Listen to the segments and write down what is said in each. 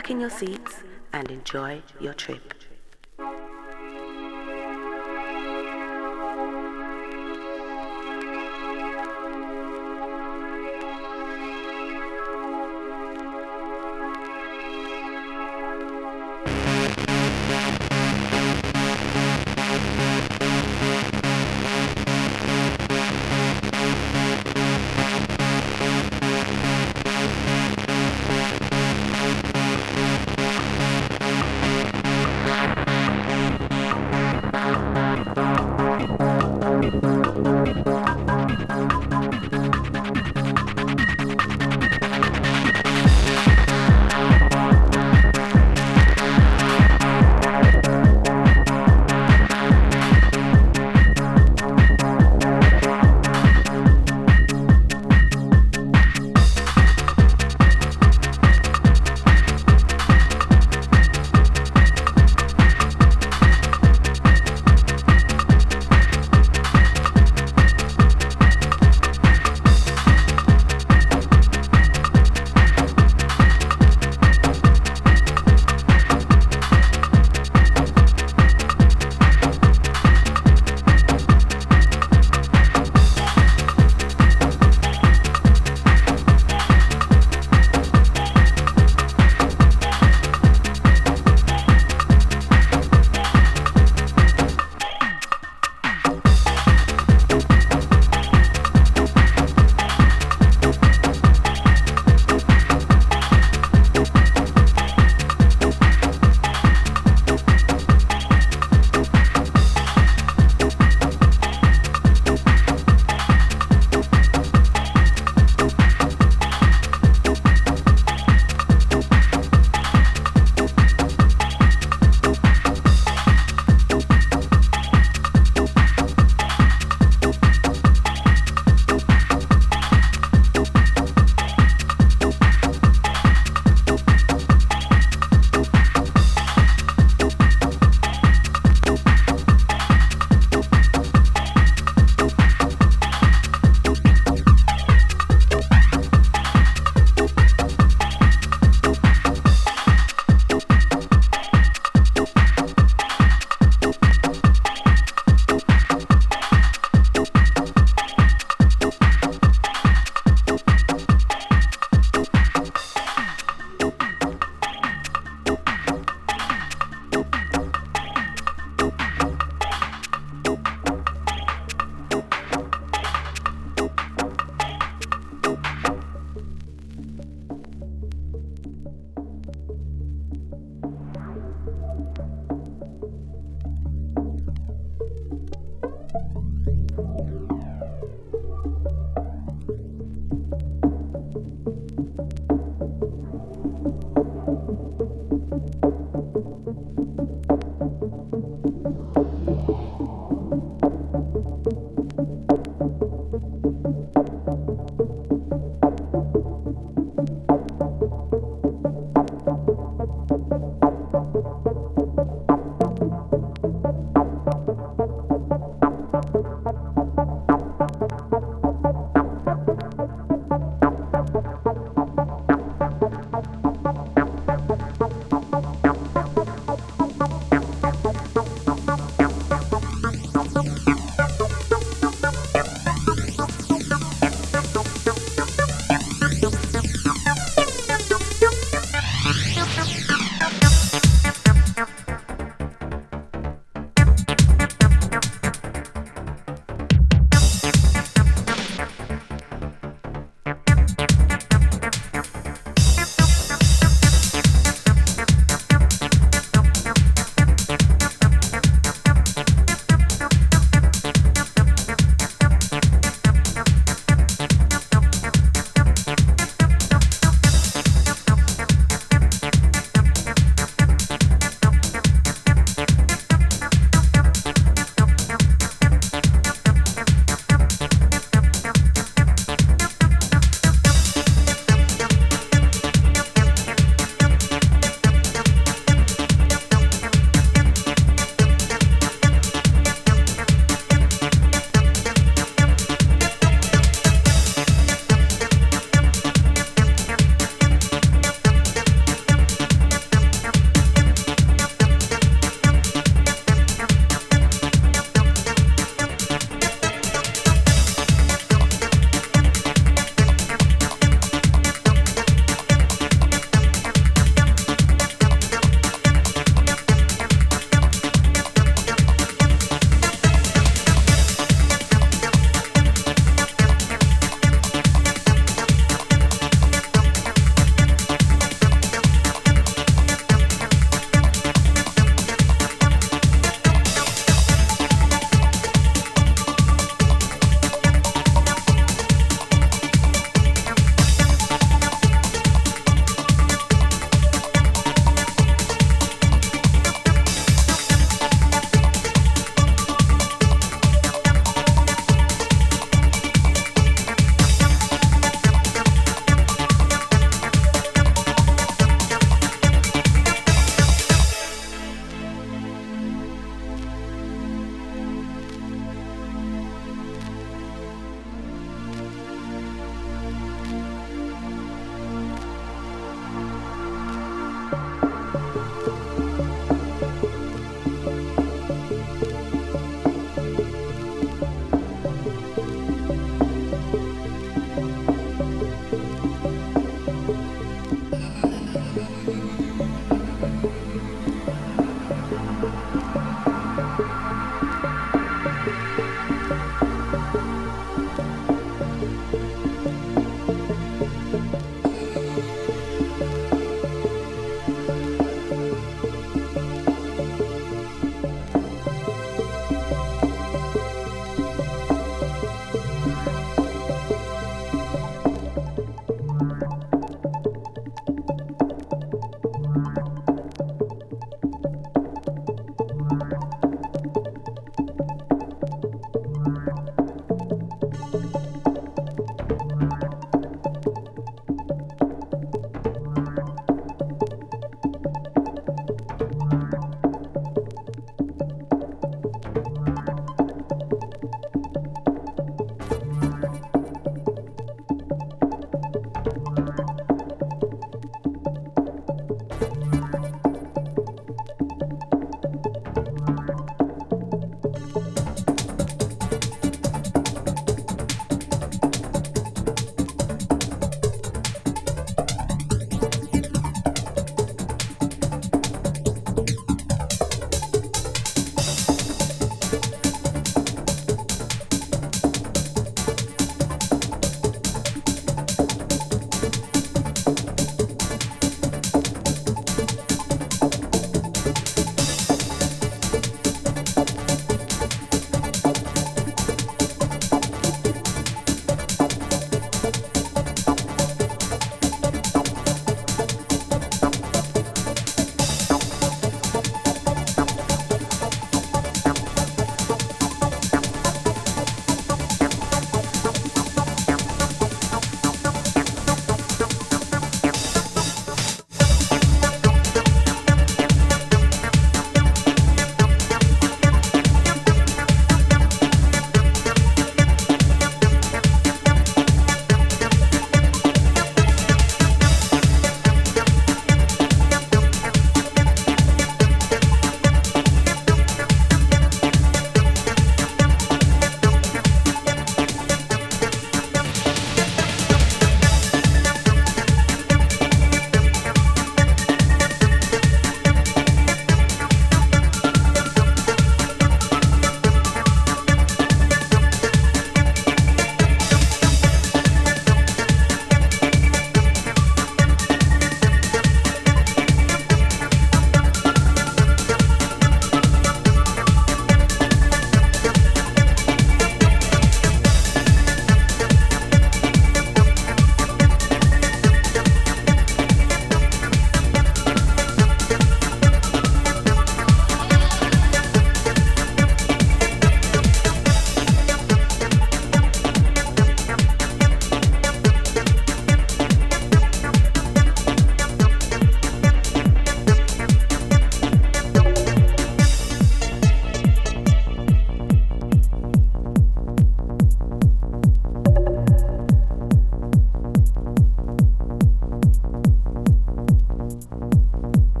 back in your seats and enjoy your trip.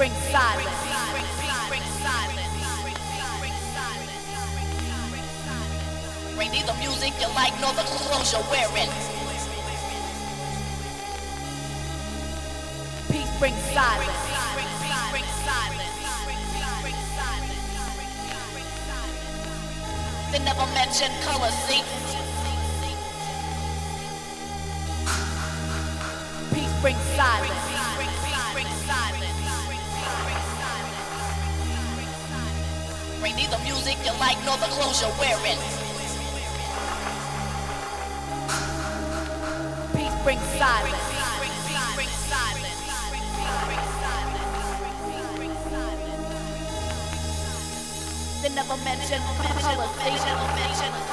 Bring silence. Bring neither music you like nor the clothes you're wearing. Peace brings silence. They never mention color, see? Peace brings silence. Neither music you like nor the clothes you're wearing. Peace brings silence. They never mention color, Peace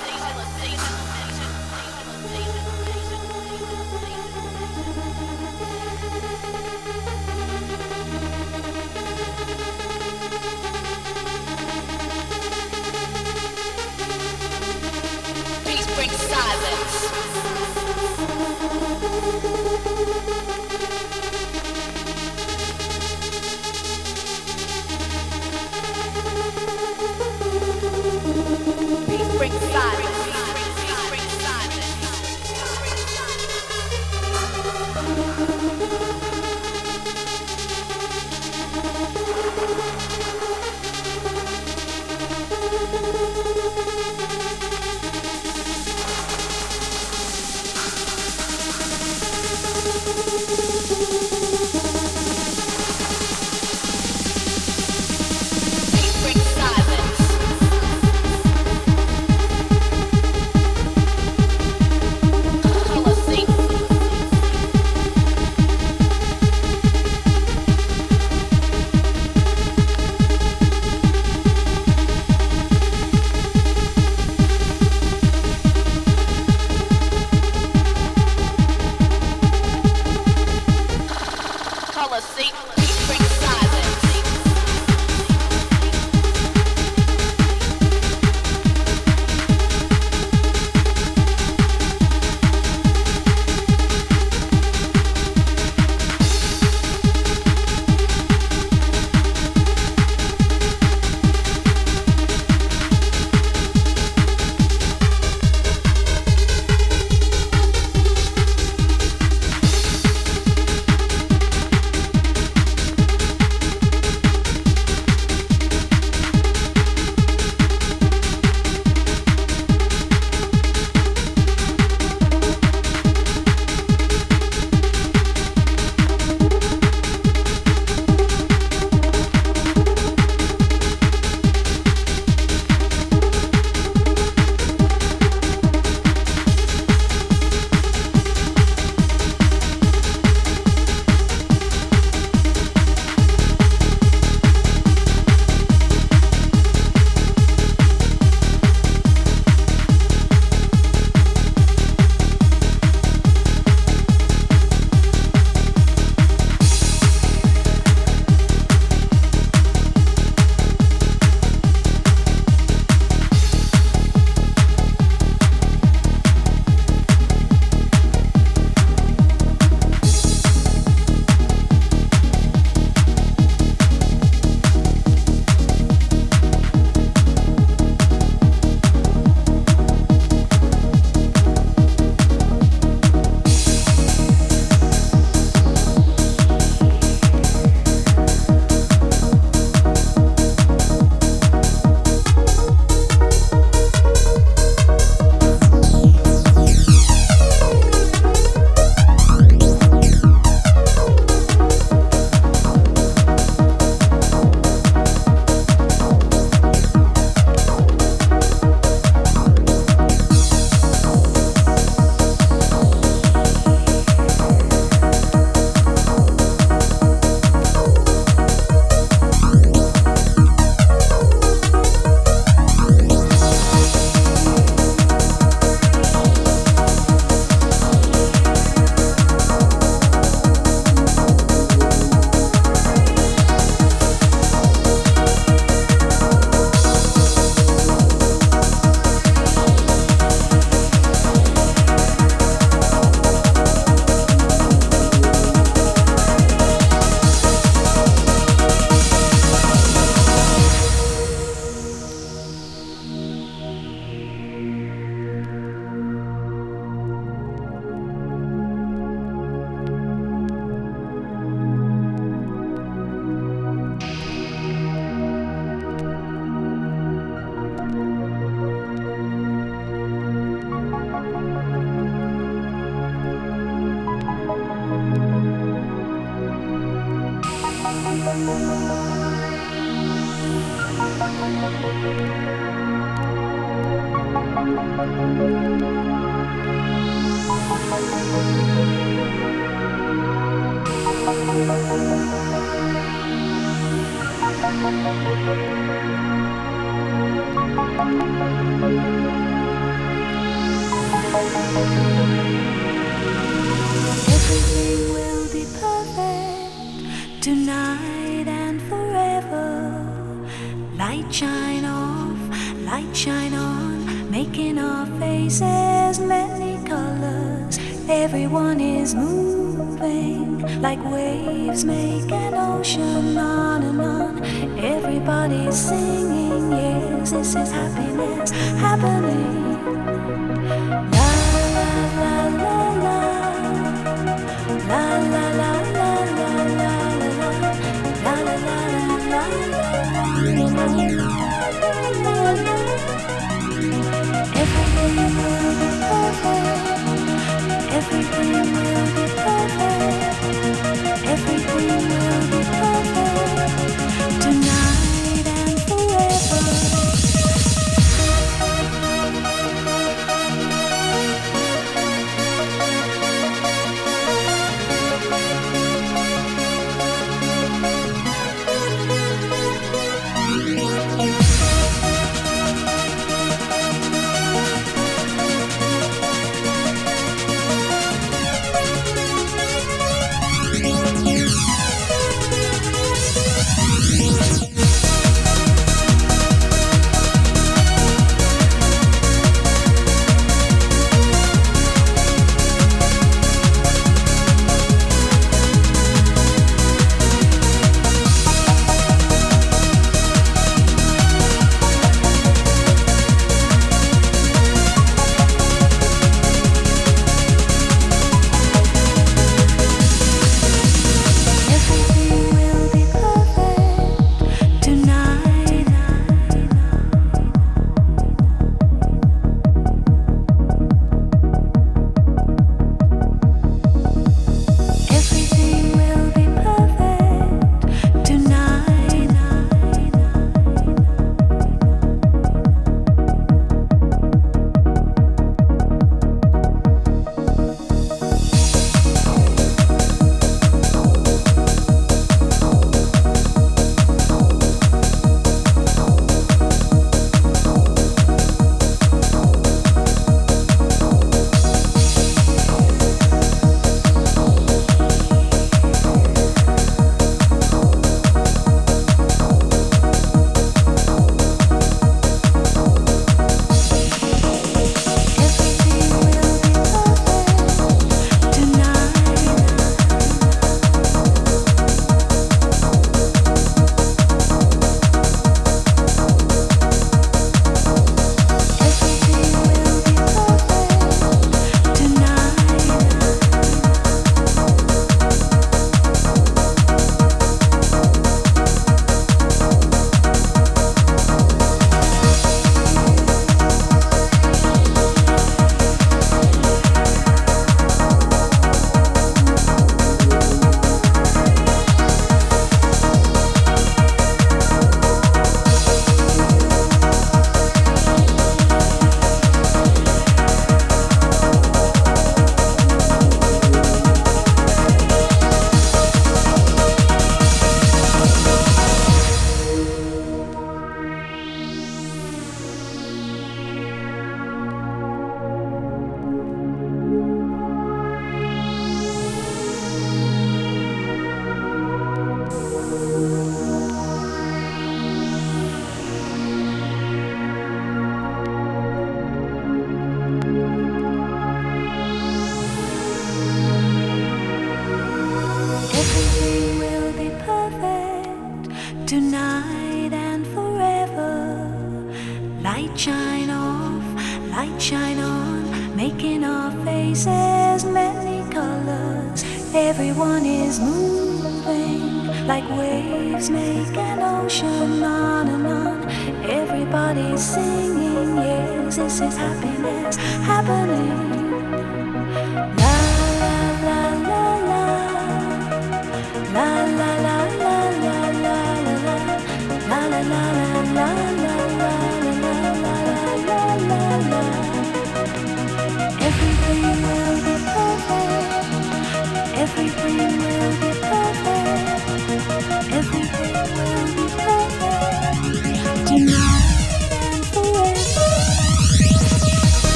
silence. Peace brings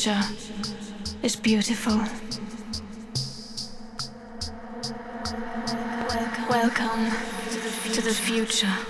future is beautiful. Welcome to the future.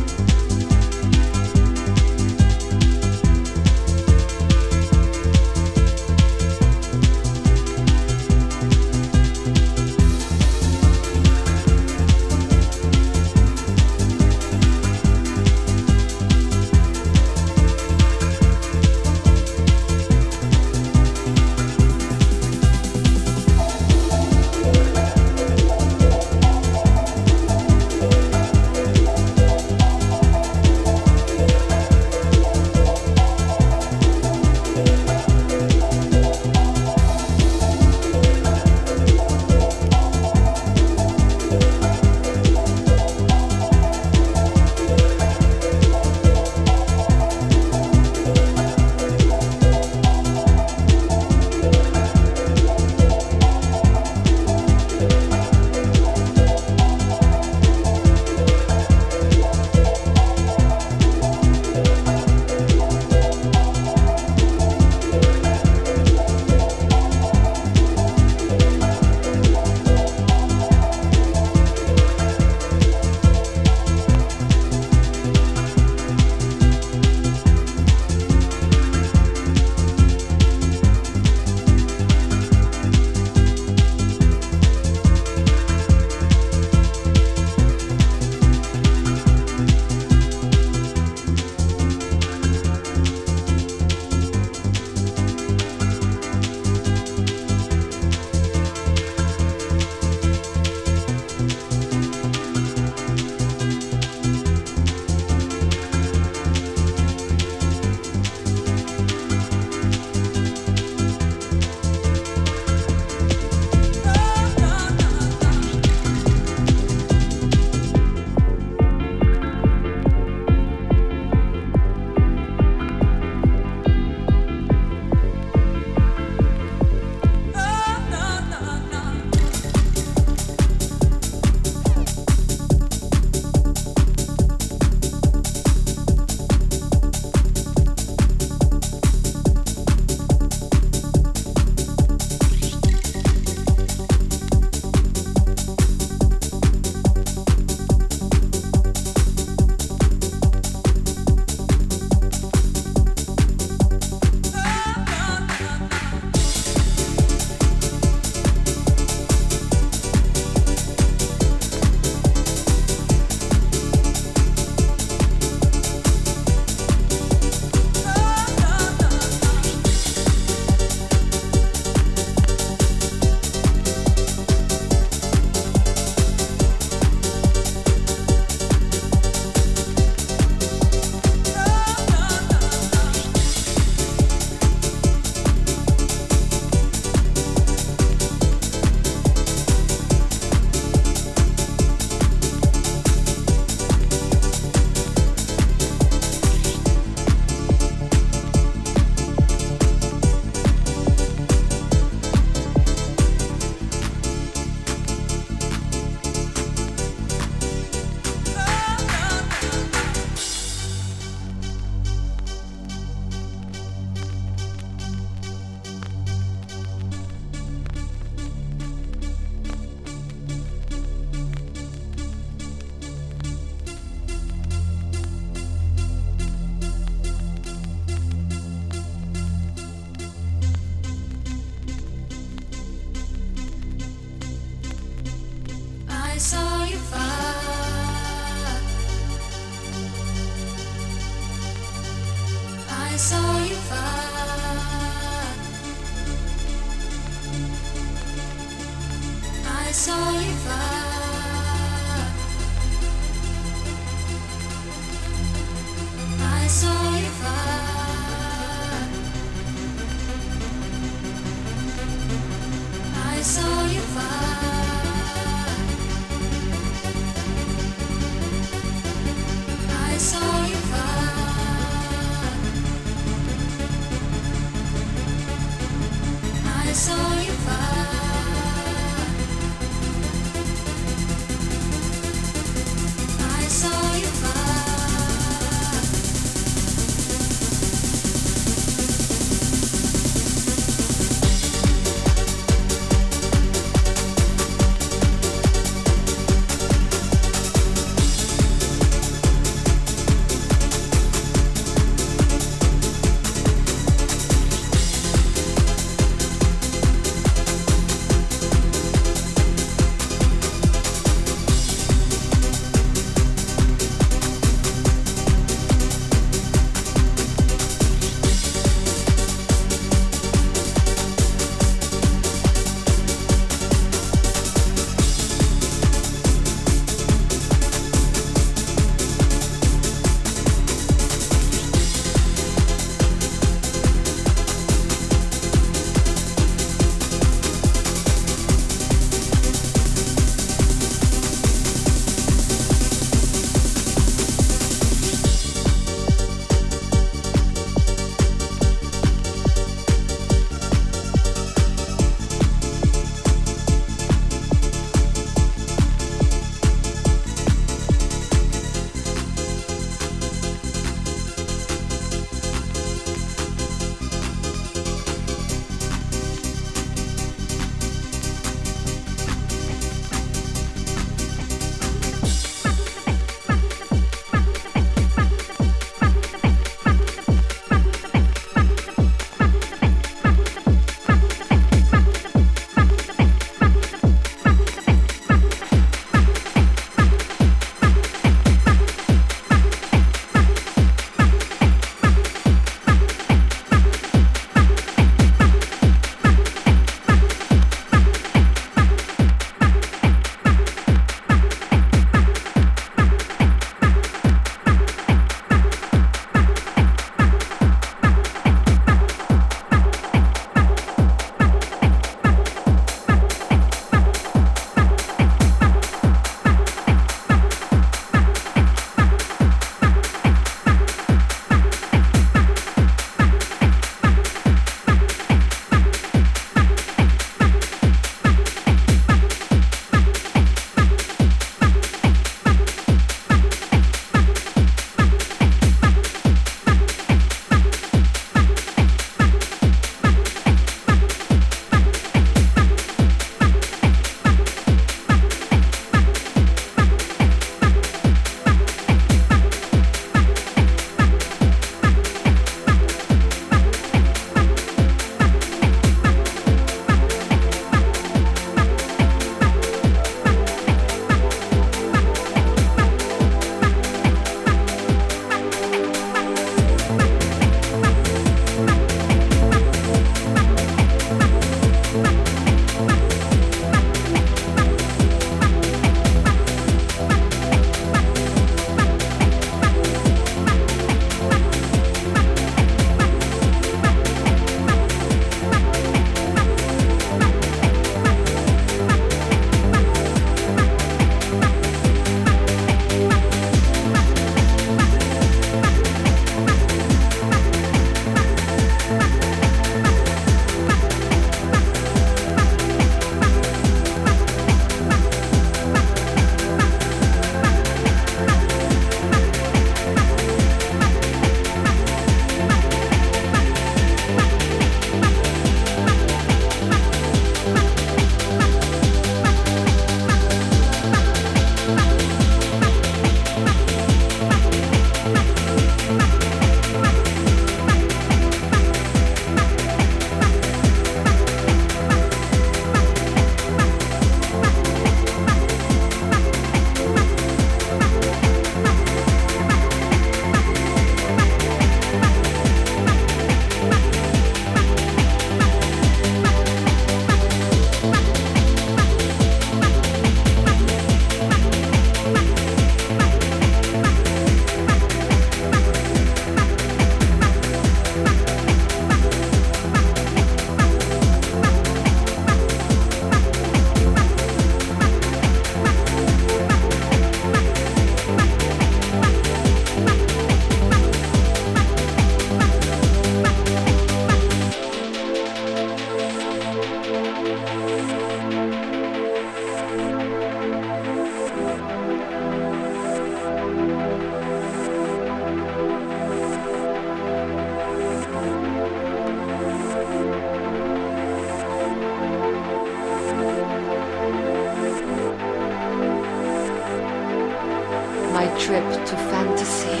trip to fantasy.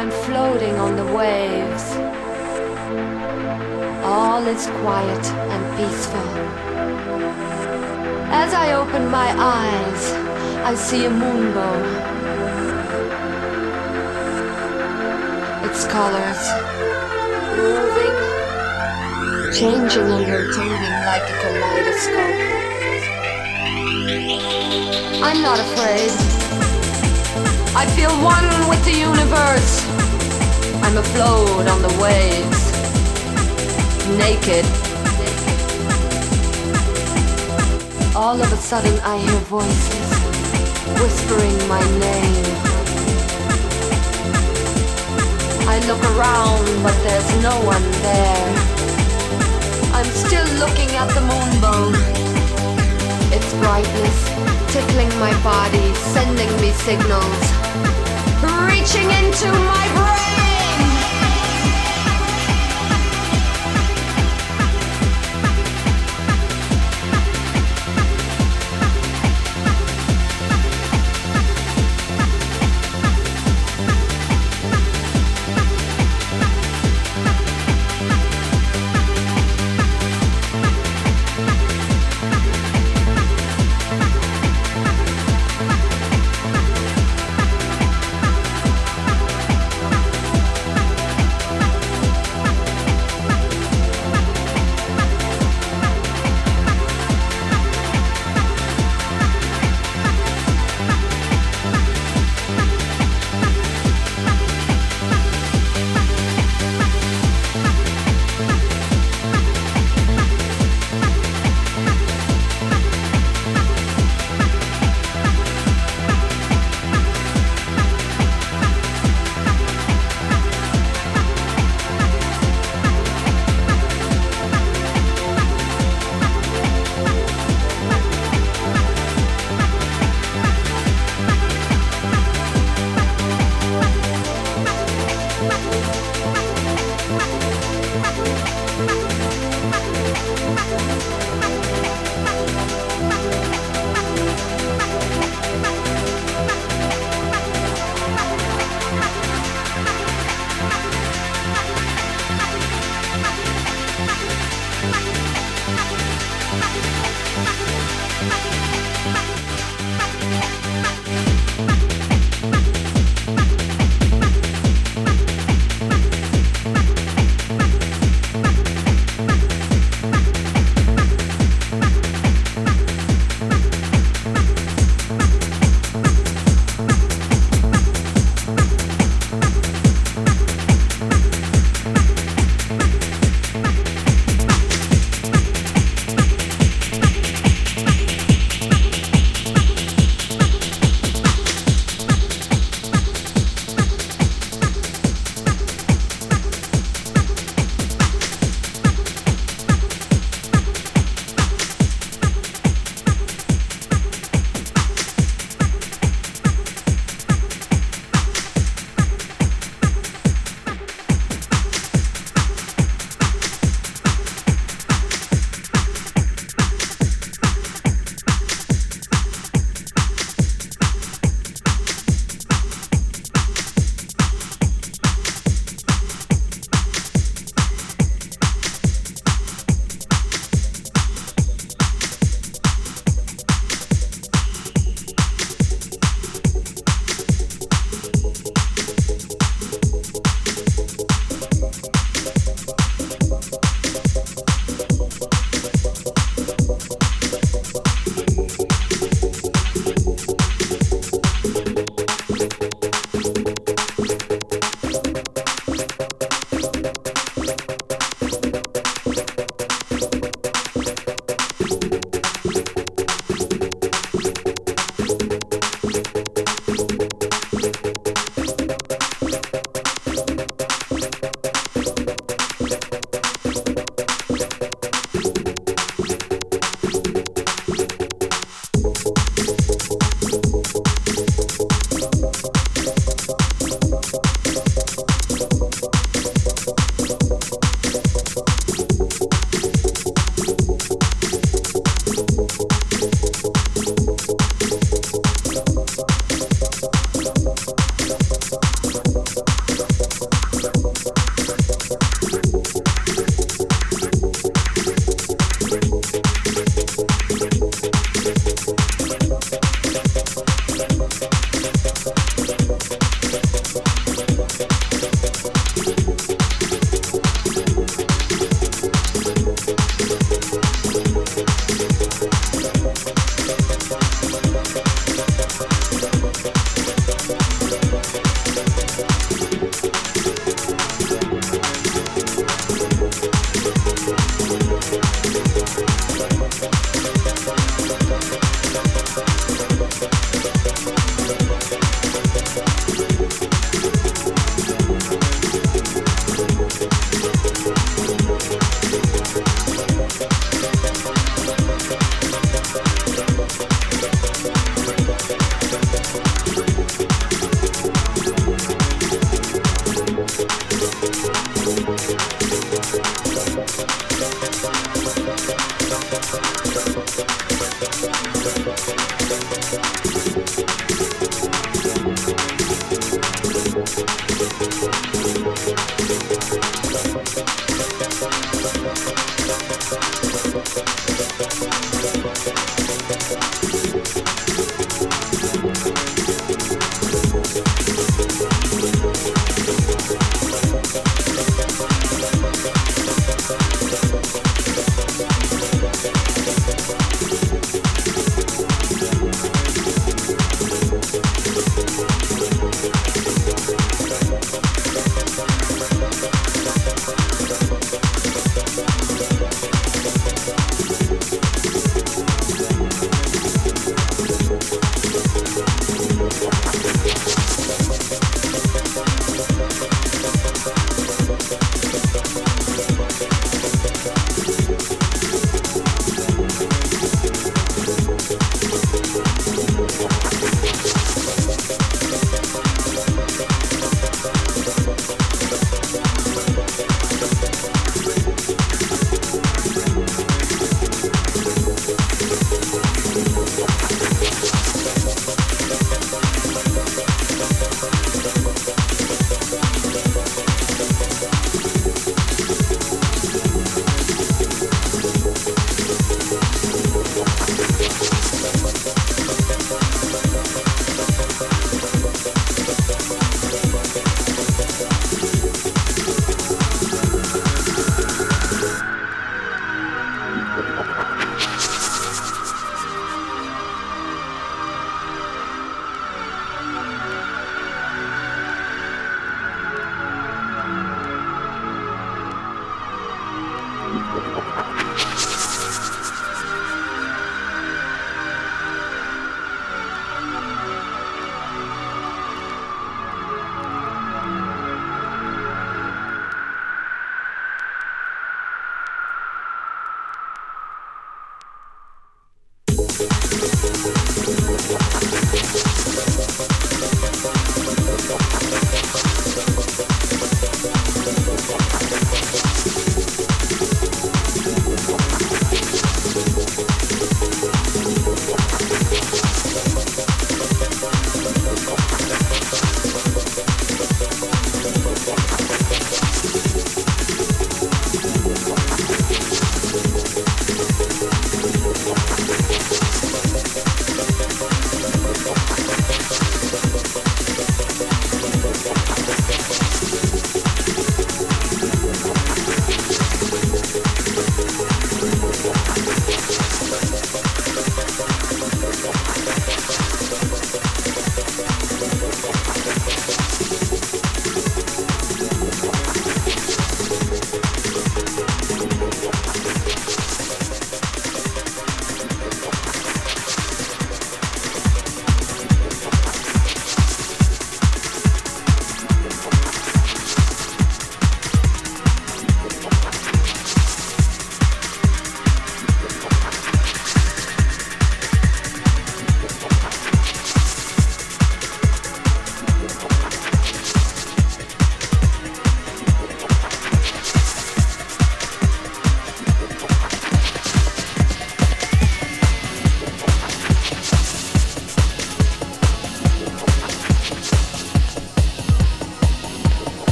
I'm floating on the waves. All is quiet and peaceful. As I open my eyes, I see a moonbow. Its colors moving, changing and rotating like a kaleidoscope. I'm not afraid. I feel one with the universe. I'm afloat on the waves, naked. All of a sudden, I hear voices whispering my name. I look around, but there's no one there. I'm still looking at the moonbow. Its brightness tickling my body, sending me signals, reaching into my brain.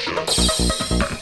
Show.